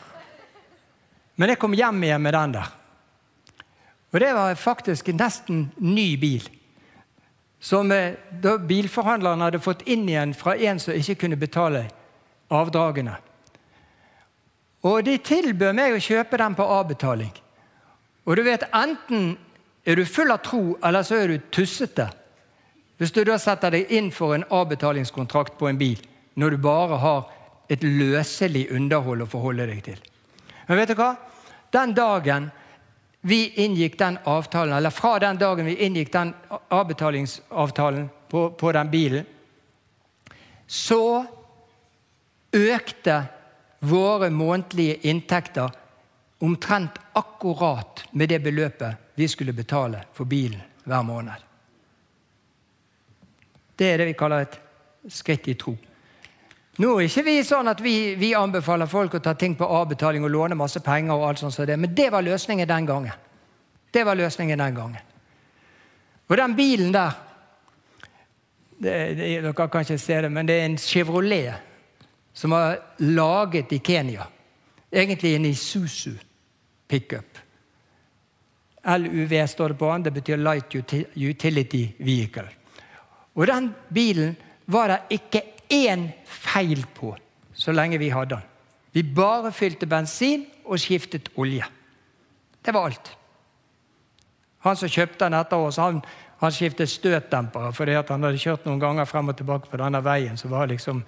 [SPEAKER 2] Men jeg kom hjem igjen med den der. Og det var faktisk en nesten ny bil. Som eh, bilforhandleren hadde fått inn igjen fra en som ikke kunne betale avdragene. Og de tilbød meg å kjøpe den på avbetaling. Og du vet, enten er du full av tro, eller så er du tussete. Hvis du da setter deg inn for en avbetalingskontrakt på en bil når du bare har et løselig underhold å forholde deg til. Men vet du hva? Den dagen vi inngikk den avtalen, eller fra den dagen vi inngikk den avbetalingsavtalen på, på den bilen, så økte våre månedlige inntekter omtrent akkurat med det beløpet vi skulle betale for bilen hver måned. Det er det vi kaller et skritt i tro. Nå er ikke vi sånn at vi, vi, anbefaler folk å ta ting på avbetaling og låne masse penger. og alt sånt som det, Men det var løsningen den gangen. Det var løsningen den gangen. Og den bilen der det, det, Dere kan ikke se det, men det er en Chevrolet som var laget i Kenya. Egentlig en Isuzu pickup. LUV står det på den. Det betyr Light Utility Vehicle. Og den bilen var det ikke én feil på så lenge vi hadde den. Vi bare fylte bensin og skiftet olje. Det var alt. Han som kjøpte den etter oss, han, han skiftet støtdempere fordi han hadde kjørt noen ganger frem og tilbake på denne veien. så var liksom,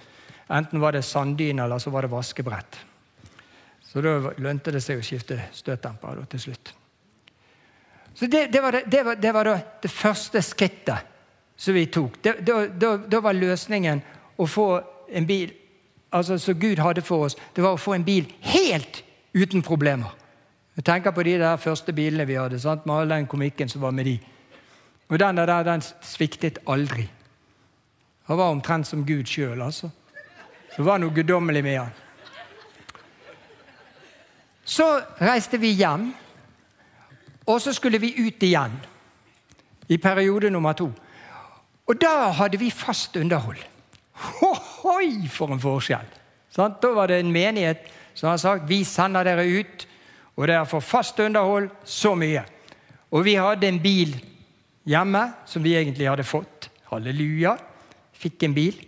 [SPEAKER 2] Enten var det sanddyne eller så var det vaskebrett. Så da lønte det seg å skifte støtdempere til slutt. Så det, det, var det, det, var, var det første skrittet som vi tok. Da var løsningen å få en bil altså som Gud hadde for oss, det var å få en bil helt uten problemer. Jeg tenker på de der første bilene vi hadde, sant? med all den komikken som var med de. Og den der, den sviktet aldri. Han var omtrent som Gud sjøl, altså. Så det var noe guddommelig med han. Så reiste vi hjem, og så skulle vi ut igjen. I periode nummer to. Og da hadde vi fast underhold. Hohoi, for en forskjell! Sånn? Da var det en menighet som hadde sagt vi sender dere ut, og dere får fast underhold så mye. Og vi hadde en bil hjemme som vi egentlig hadde fått. Halleluja. Fikk en bil.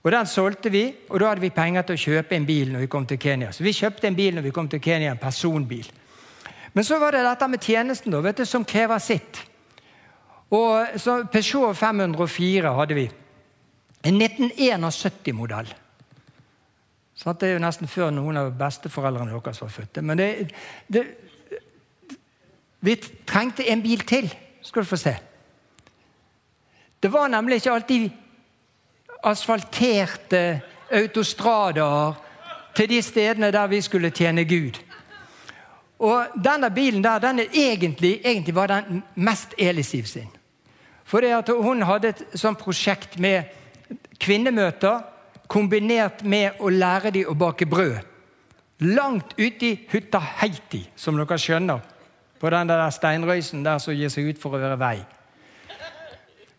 [SPEAKER 2] Og Den solgte vi, og da hadde vi penger til å kjøpe en bil når vi kom til Kenya. Så vi kjøpte en bil når vi kom til Kenya, en personbil. Men så var det dette med tjenesten, da, vet du, som krever sitt. Og så Peugeot 504 hadde vi. En 1971-modell. Det er jo nesten før noen av besteforeldrene deres var født. Men det, det, vi trengte en bil til, skal du få se. Det var nemlig ikke alltid asfalterte autostrader til de stedene der vi skulle tjene Gud. Og denne bilen der, den egentlig, egentlig var den mest Elisiv sin. For hun hadde et sånt prosjekt med kvinnemøter kombinert med å lære dem å bake brød. Langt ute i hytta Heiti, som dere skjønner. På den der steinrøysen der som gir seg ut for å være vei.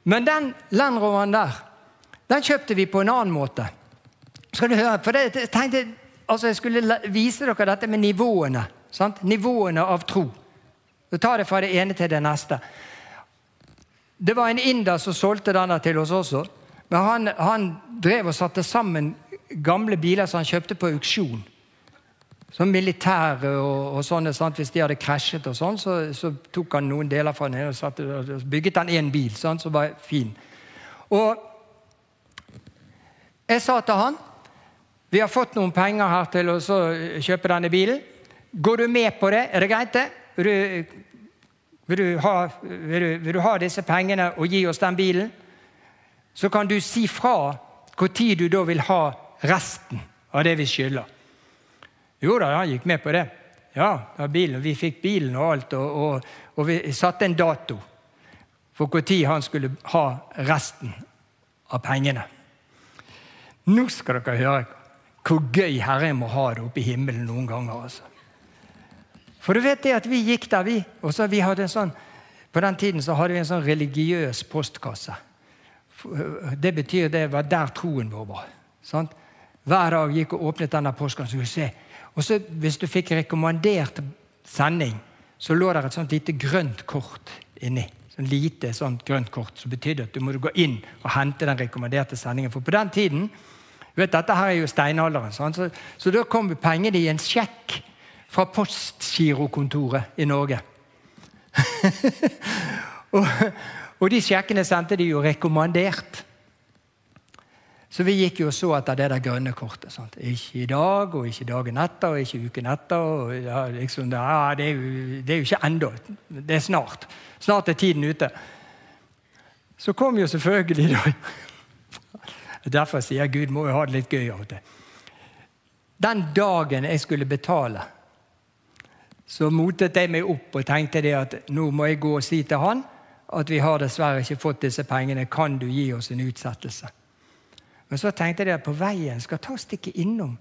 [SPEAKER 2] Men den Landroveren der den kjøpte vi på en annen måte. Skal du høre? For det, jeg tenkte altså jeg skulle vise dere dette med nivåene. Sant? Nivåene av tro. Så tar det fra det ene til det neste. Det var en inder som solgte denne til oss også. Men han, han drev og satte sammen gamle biler som han kjøpte på auksjon. Som militære og, og sånne. Sant? Hvis de hadde krasjet, og sånn, så, så, tok han noen deler fra den og, satte, bygget han én bil sant? som var fin. Og jeg sa til han vi har fått noen penger her til å kjøpe denne bilen. Går du med på det? Er det greit, det? Vil du, vil du, ha, vil du, vil du ha disse pengene og gi oss den bilen? Så kan du si fra når du da vil ha resten av det vi skylder. Jo da, han gikk med på det. Ja, bilen, vi fikk bilen og alt, og, og, og vi satte en dato for når han skulle ha resten av pengene. Nå skal dere høre hvor gøy Herren må ha det oppe i himmelen noen ganger. altså. For du vet det at vi gikk der, vi. Og så vi hadde en sånn, På den tiden så hadde vi en sånn religiøs postkasse. Det betyr det var der troen vår var. Sant? Hver dag gikk og åpnet denne postkassen. Og så Hvis du fikk rekommandert sending, så lå der et sånt lite grønt kort inni. Sånn lite sånt grønt kort som betydde at du måtte gå inn og hente den rekommanderte sendingen. For på den tiden vet, Dette her er jo steinalderen. Så, så, da kom pengene i en sjekk fra postgirokontoret i Norge. og, og, de sjekkene sendte de jo rekommandert. Så vi gikk jo og så etter det der grønne kortet. Sant? Ikke i dag, og ikke dagen etter, og ikke uken etter. Og, ja, liksom, ja, det, er jo, det, er jo, ikke ennå. Det er snart. Snart er tiden ute. Så kom jo selvfølgelig da Derfor sier jeg Gud må jo ha det litt gøy av og til. Den dagen jeg skulle betale, så motet jeg meg opp og tenkte det at nå må jeg gå og si til han at vi har dessverre ikke fått disse pengene. Kan du gi oss en utsettelse? Men så tenkte jeg at på veien skal ta og stikke innom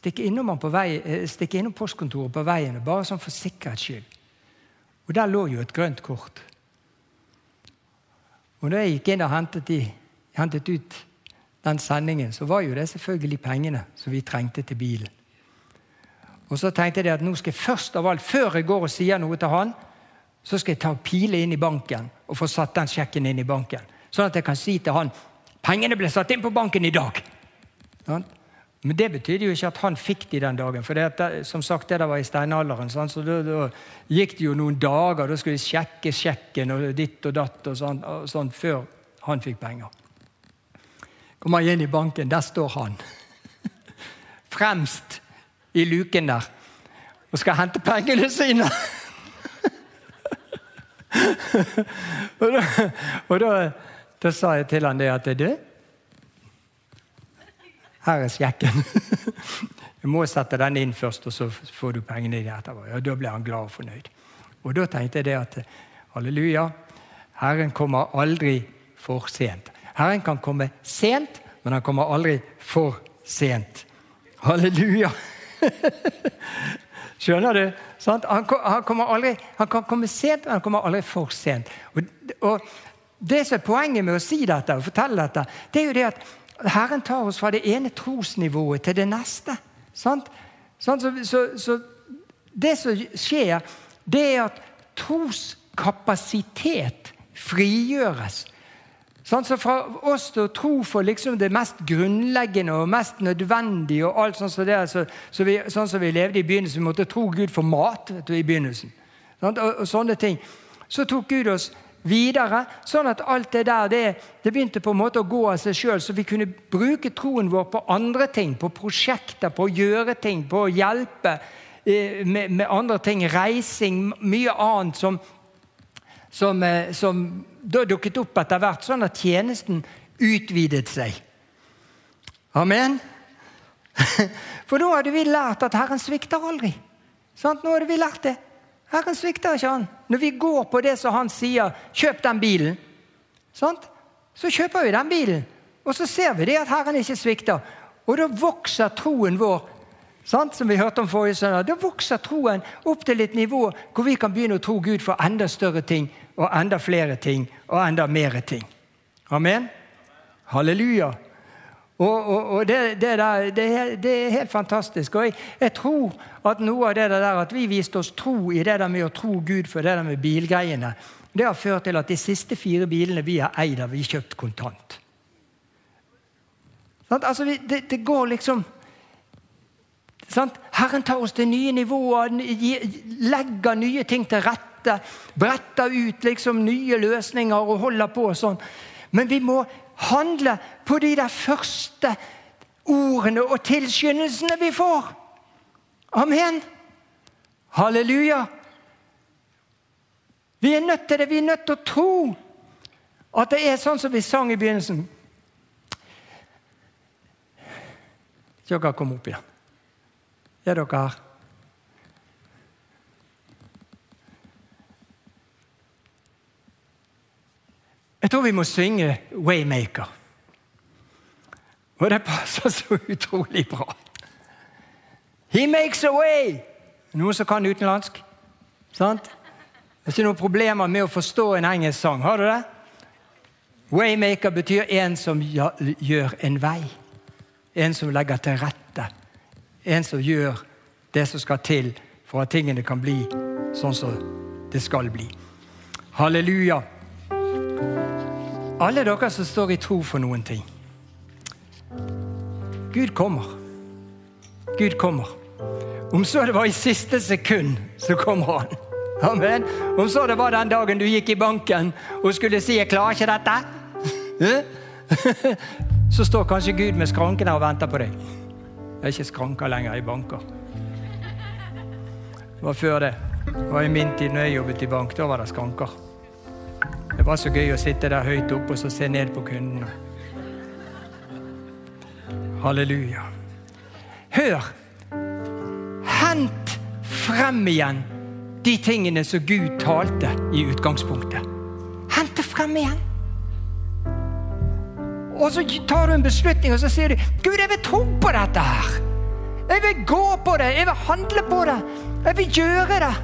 [SPEAKER 2] stikke innom, vei, eh, stikke innom postkontoret på veien, bare sånn for sikkerhets skyld. Og der lå jo et grønt kort. Og da jeg gikk inn og hentet, de, hentet ut den sendingen, så var jo det selvfølgelig pengene som vi trengte til bilen. Og så tenkte jeg at nå skal jeg først av alt, før jeg går og sier noe til han, så skal jeg ta pile inn i banken og få satt den sjekken inn i banken. Sånn at jeg kan si til han pengene ble satt inn på banken i dag. Men det betydde jo ikke at han fikk de den dagen. For det, som sagt, det var i steinalderen. Så da, da, gikk det jo noen dager. Da skulle de sjekke sjekken og ditt og datt og sånn, og sånn før han fikk penger. Kommer jeg inn i banken, der står han. Fremst i luken der. Og skal hente pengene sine. og da, og da, da sa jeg til han det at du, her er sjekken. Du må sette den inn først, og så får du pengene dine etterpå. Ja, da ble han glad og fornøyd. Og da tenkte jeg det at halleluja, Herren kommer aldri for sent. Herren kan komme sent, men han kommer aldri for sent. Halleluja! Skjønner du? Han, han, aldri, han, kan komme sent, men han kommer aldri for sent. Og, og Det som er poenget med å si dette, og fortelle dette, det er jo det at Herren tar oss fra det ene trosnivået til det neste. Sant? Så, så, så, det som skjer, det er at troskapasitet frigjøres. Sånn, så Fra oss til å tro for liksom det mest grunnleggende og mest nødvendige og alt sånn som, det, så, så vi, sånn som vi levde i begynnelsen, vi måtte tro Gud for mat du, i begynnelsen. Sånn, og, og, sånne ting. Så tok Gud oss videre, sånn at alt det der det, det begynte på en måte å gå av seg sjøl, så vi kunne bruke troen vår på andre ting, på prosjekter, på å gjøre ting, på å hjelpe eh, med, med andre ting. Reising, mye annet som som, eh, som da dukket opp etter hvert, sånn at tjenesten utvidet seg. Amen. For nå hadde vi lært at Herren svikter aldri. Sånn, Nå hadde vi lært det. Herren svikter ikke han. Når vi går på det som han sier, 'kjøp den bilen', sånn, så kjøper vi den bilen. Og så ser vi det at Herren ikke svikter. Og da vokser troen vår sånn, Som vi hørte om forrige søndag. Da vokser troen opp til et nivå hvor vi kan begynne å tro Gud for enda større ting og enda flere ting og enda mer ting. Amen? Halleluja. Og, og, og det, det, der, det, det, er, helt fantastisk. Og jeg, jeg, tror at noe av det der at vi viste oss tro i det der med å tro Gud for det der med bilgreiene, det har ført til at de siste fire bilene vi har eid, har vi kjøpt kontant. Altså, det, det går liksom Sant? Herren tar oss til nye nivåer, legger nye ting til rette. Bretter ut liksom nye løsninger og holder på sånn. Men vi må handle på de der første ordene og tilskyndelsene vi får. Amen. Halleluja. Vi er nødt til det. Vi er nødt til å tro at det er sånn som vi sang i begynnelsen. Dere kom opp igjen. Er dere? Jeg tror vi må synge 'Waymaker'. Og det passer så utrolig bra. He makes a way! Noen som kan utenlandsk? Sant? Det er ikke noen problemer med å forstå en engelsk sang. Har du det? Waymaker betyr en som gjør en vei. En som legger til rette en som gjør det som skal til for at tingene kan bli sånn som det skal bli. Halleluja. Alle dere som står i tro for noen ting. Gud kommer. Gud kommer. Om så det var i siste sekund, så kommer han. Amen. Om så det var den dagen du gikk i banken og skulle si 'jeg klarer ikke dette', så står kanskje Gud med skrankene og venter på deg. Det er ikke skranker lenger i banker. Det var før det. Det var i min tid når jeg jobbet i bank. Da var det skranker. Det var så gøy å sitte der høyt oppe og så se ned på kundene. Halleluja. Hør! Hent frem igjen de tingene som Gud talte i utgangspunktet. Hent det frem igjen. Og så tar du en beslutning og så sier du, 'Gud, jeg vil tro på dette her.' 'Jeg vil gå på det. Jeg vil handle på det. Jeg vil gjøre det.'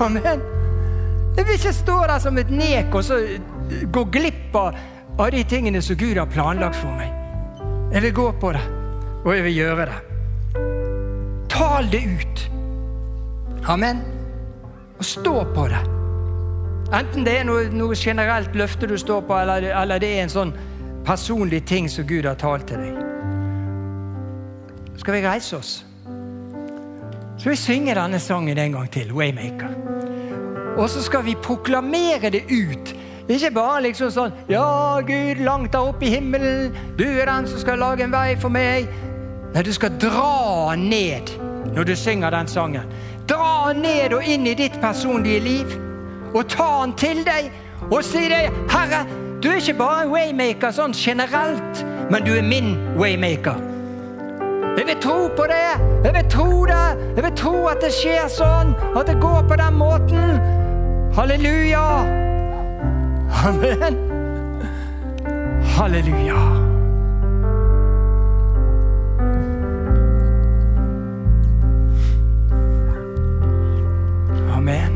[SPEAKER 2] Amen. Jeg vil ikke stå der som et nek og så gå glipp av, av de tingene som Gud har planlagt for meg. Jeg vil gå på det, og jeg vil gjøre det. Tal det ut. Amen. Og stå på det. Enten det er noe, noe generelt løfte du står på, eller, eller, det er en sånn personlig ting som Gud har talt til deg. Skal vi reise oss? Skal vi synge denne sangen en gang til, 'Waymaker'? Og så skal vi proklamere det ut. Ikke bare liksom sånn 'Ja, Gud, langt der oppe i himmelen, du er den som skal lage en vei for meg.' Nei, du skal dra ned når du synger den sangen. Dra ned og inn i ditt personlige liv. Og ta han til deg og si deg, 'Herre, du er ikke bare en waymaker sånn generelt, men du er min waymaker'. Jeg vil tro på det. Jeg vil tro det. Jeg vil tro at det skjer sånn, at det går på den måten. Halleluja. Amen. Halleluja. Amen.